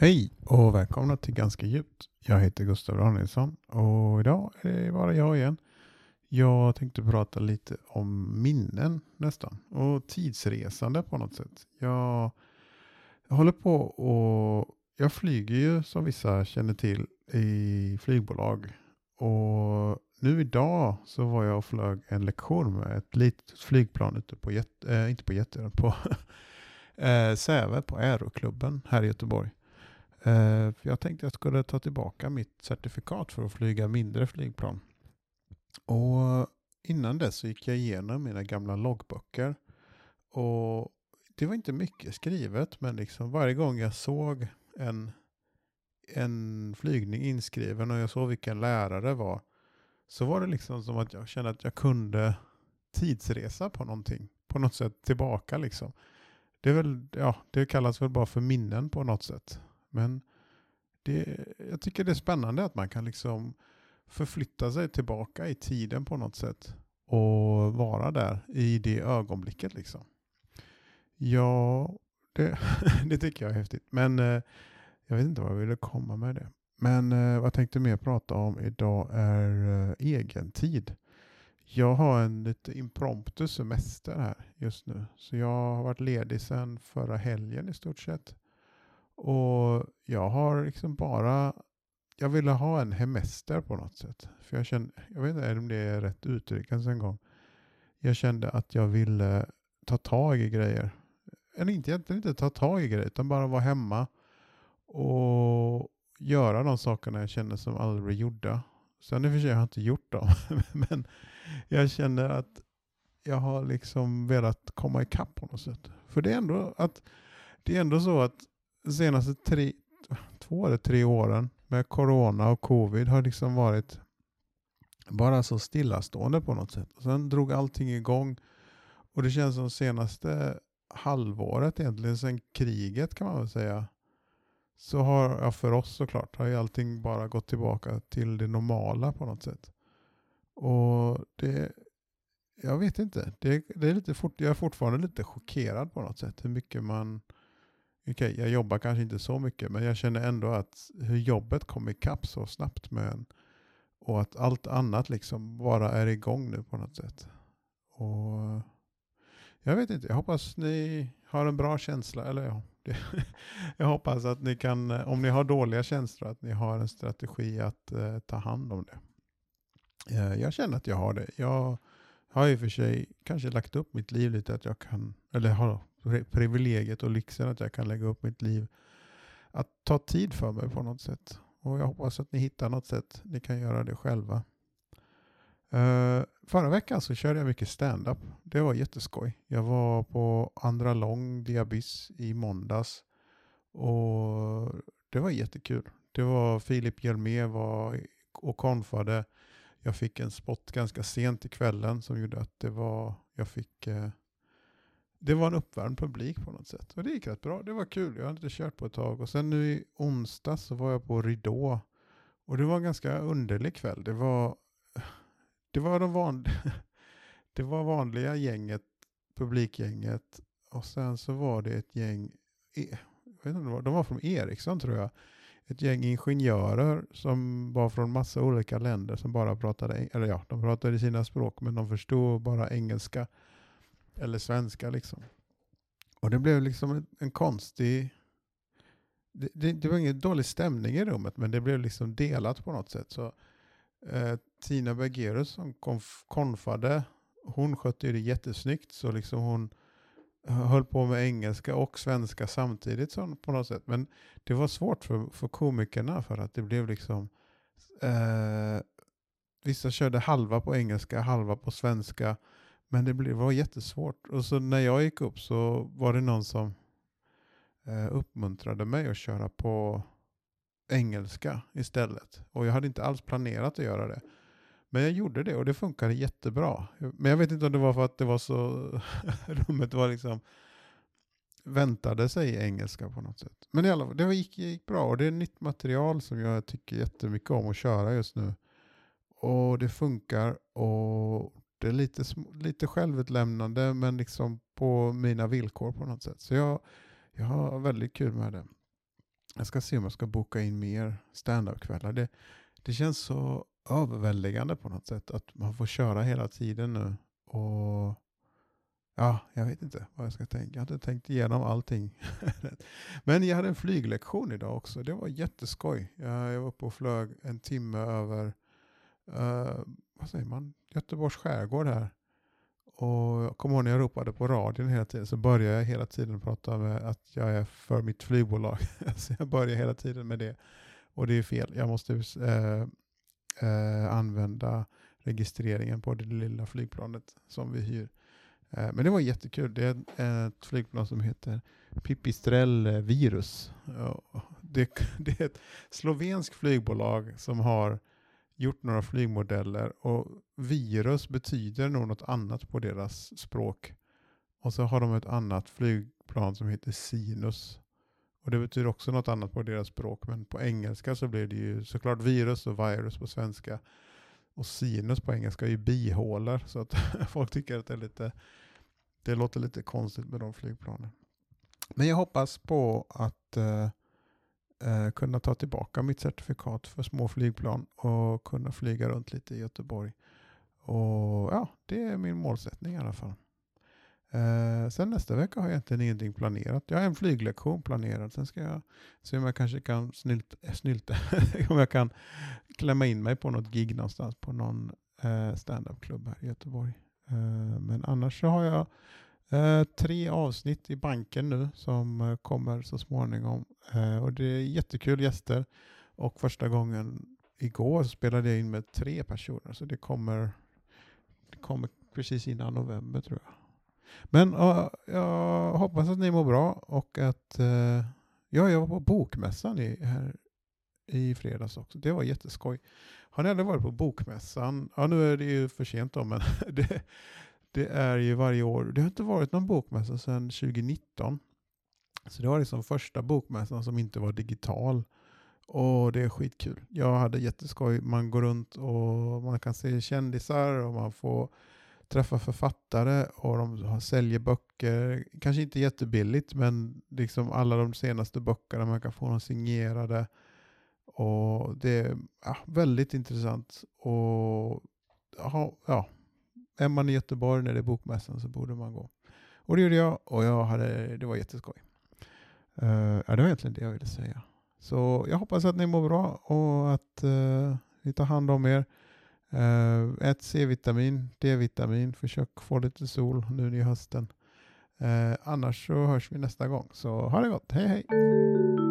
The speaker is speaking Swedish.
Hej och välkomna till Ganska djupt. Jag heter Gustav Danielsson och idag är det bara jag igen. Jag tänkte prata lite om minnen nästan och tidsresande på något sätt. Jag, jag håller på och jag flyger ju som vissa känner till i flygbolag och nu idag så var jag och flög en lektion med ett litet flygplan ute på, äh, inte på Jätteön, på äh, Säve på Aeroklubben här i Göteborg. Eh, jag tänkte jag skulle ta tillbaka mitt certifikat för att flyga mindre flygplan. Och innan dess så gick jag igenom mina gamla loggböcker. Och det var inte mycket skrivet, men liksom varje gång jag såg en, en flygning inskriven och jag såg vilken lärare det var, så var det liksom som att jag kände att jag kunde tidsresa på någonting. På något sätt tillbaka liksom. Det, är väl, ja, det kallas väl bara för minnen på något sätt. Men det, jag tycker det är spännande att man kan liksom förflytta sig tillbaka i tiden på något sätt och vara där i det ögonblicket. Liksom. Ja, det, det tycker jag är häftigt. Men eh, jag vet inte vad jag ville komma med det. Men eh, vad jag tänkte mer prata om idag är eh, egen tid. Jag har en lite impromptu semester här just nu. Så jag har varit ledig sedan förra helgen i stort sett. Och jag har liksom bara, jag ville ha en hemester på något sätt. För jag kände, jag vet inte om det är rätt uttryck ens en gång. Jag kände att jag ville ta tag i grejer. Eller inte, egentligen inte ta tag i grejer, utan bara vara hemma och göra de sakerna jag kände som aldrig gjorda. Sen i och för sig har jag inte gjort dem, men jag känner att jag har liksom velat komma ikapp på något sätt. För det är ändå, att, det är ändå så att senaste tre, två eller tre åren med corona och covid har liksom varit bara så stillastående på något sätt. Och sen drog allting igång och det känns som senaste halvåret egentligen, sen kriget kan man väl säga, så har, ja för oss såklart, har ju allting bara gått tillbaka till det normala på något sätt. Och det, jag vet inte, det, det är lite fort, jag är fortfarande lite chockerad på något sätt hur mycket man okay, jag jobbar kanske inte så mycket, men jag känner ändå att hur jobbet kom ikapp så snabbt med en. Och att allt annat liksom bara är igång nu på något sätt. Och jag vet inte, jag hoppas ni har en bra känsla. Eller ja, det, jag hoppas att ni kan, om ni har dåliga känslor, att ni har en strategi att eh, ta hand om det. Eh, jag känner att jag har det. Jag har i och för sig kanske lagt upp mitt liv lite att jag kan, eller har privilegiet och lyxen att jag kan lägga upp mitt liv. Att ta tid för mig på något sätt. Och jag hoppas att ni hittar något sätt ni kan göra det själva. Uh, förra veckan så körde jag mycket stand-up. Det var jätteskoj. Jag var på Andra Lång Diabys i måndags. Och det var jättekul. Det var Filip Hjelmé var och konfade. Jag fick en spot ganska sent i kvällen som gjorde att det var, jag fick uh, det var en uppvärmd publik på något sätt. Och det gick rätt bra. Det var kul. Jag hade inte kört på ett tag. Och sen nu i onsdag så var jag på Ridå. Och det var en ganska underlig kväll. Det var, det var, de van, det var vanliga gänget, publikgänget. Och sen så var det ett gäng, e, jag vet inte, de var från Ericsson tror jag. Ett gäng ingenjörer som var från massa olika länder som bara pratade, eller ja, de pratade sina språk men de förstod bara engelska. Eller svenska liksom. Och det blev liksom en, en konstig... Det, det, det, var ingen dålig stämning i rummet, men det blev liksom delat på något sätt. Så eh, Tina Bergerus som konf, konfade, hon skötte det jättesnyggt. Så liksom hon höll på med engelska och svenska samtidigt så, på något sätt. Men det var svårt för, för komikerna för att det blev liksom... Eh, vissa körde halva på engelska, halva på svenska. Men det var jättesvårt. Och så när jag gick upp så var det någon som eh, uppmuntrade mig att köra på engelska istället. Och jag hade inte alls planerat att göra det. Men jag gjorde det och det funkade jättebra. Men jag vet inte om det var för att det var så, rummet var liksom, väntade sig engelska på något sätt. Men i alla fall, det gick, gick bra och det är nytt material som jag tycker jättemycket om att köra just nu. Och det funkar och det är lite, lite självutlämnande men liksom på mina villkor på något sätt. Så jag, jag har väldigt kul med det. jag ska se om jag ska boka in mer standup-kvällar. Det, det känns så överväldigande på något sätt att man får köra hela tiden nu. Och Ja, jag vet inte vad jag ska tänka. Jag har inte tänkt igenom allting. Men jag hade en flyglektion idag också. Det var jätteskoj. Jag var uppe och flög en timme över uh, vad säger man? Göteborgs skärgård här. Och jag kommer ihåg när jag ropade på radion hela tiden så började jag hela tiden prata med att jag är för mitt flygbolag. så jag börjar hela tiden med det. Och det är fel. Jag måste eh, eh, använda registreringen på det lilla flygplanet som vi hyr. Eh, men det var jättekul. Det är ett flygplan som heter Pipistrel Virus. Det, det är ett slovenskt flygbolag som har gjort några flygmodeller och virus betyder nog något annat på deras språk. Och så har de ett annat flygplan som heter Sinus. Och det betyder också något annat på deras språk, men på engelska så blir det ju såklart virus och virus på svenska. Och sinus på engelska är ju bihålor, så att folk tycker att det är lite det låter lite konstigt med de flygplanen. Men jag hoppas på att eh, eh, kunna ta tillbaka mitt certifikat för små flygplan och kunna flyga runt lite i Göteborg. Och ja, det är min målsättning i alla fall. Eh, sen nästa vecka har jag egentligen ingenting planerat. Jag har en flyglektion planerad. Sen ska jag se om jag kanske kan eh, snylta, snylta om jag kan klämma in mig på något gig någonstans på någon uh, standup-klubb här i Göteborg. Eh, men annars så har jag eh, tre avsnitt i banken nu som eh, kommer så småningom. Eh, och det är jättekul gäster. Och första gången igår spelade jag in med tre personer. Så det kommer, det kommer precis innan november tror jag. Men uh, jag hoppas att ni mår bra och att uh, ja, jag var på bokmässan i, här i fredags också. Det var jätteskoj. Har ni aldrig varit på bokmässan? Ja, nu är det ju för sent då, men det, det är ju varje år. Det har inte varit någon bokmässa sedan 2019. Så det var liksom första bokmässan som inte var digital. Och det är skitkul. Jag hade jätteskoj. Man går runt och man kan se kändisar och man får träffa författare och de säljer böcker. Kanske inte jättebilligt men liksom alla de senaste böckerna man kan få dem signerade. Och det är ja, väldigt intressant. Och ja, ja, är man i Göteborg när det är bokmässan så borde man gå. Och det gjorde jag och jag hade, det var jätteskoj. Uh, ja, det var egentligen det jag ville säga. Så jag hoppas att ni mår bra och att uh, ni tar hand om er. Uh, ät C-vitamin, D-vitamin, försök få lite sol nu i hösten. Uh, annars så hörs vi nästa gång. Så ha det gott, hej hej!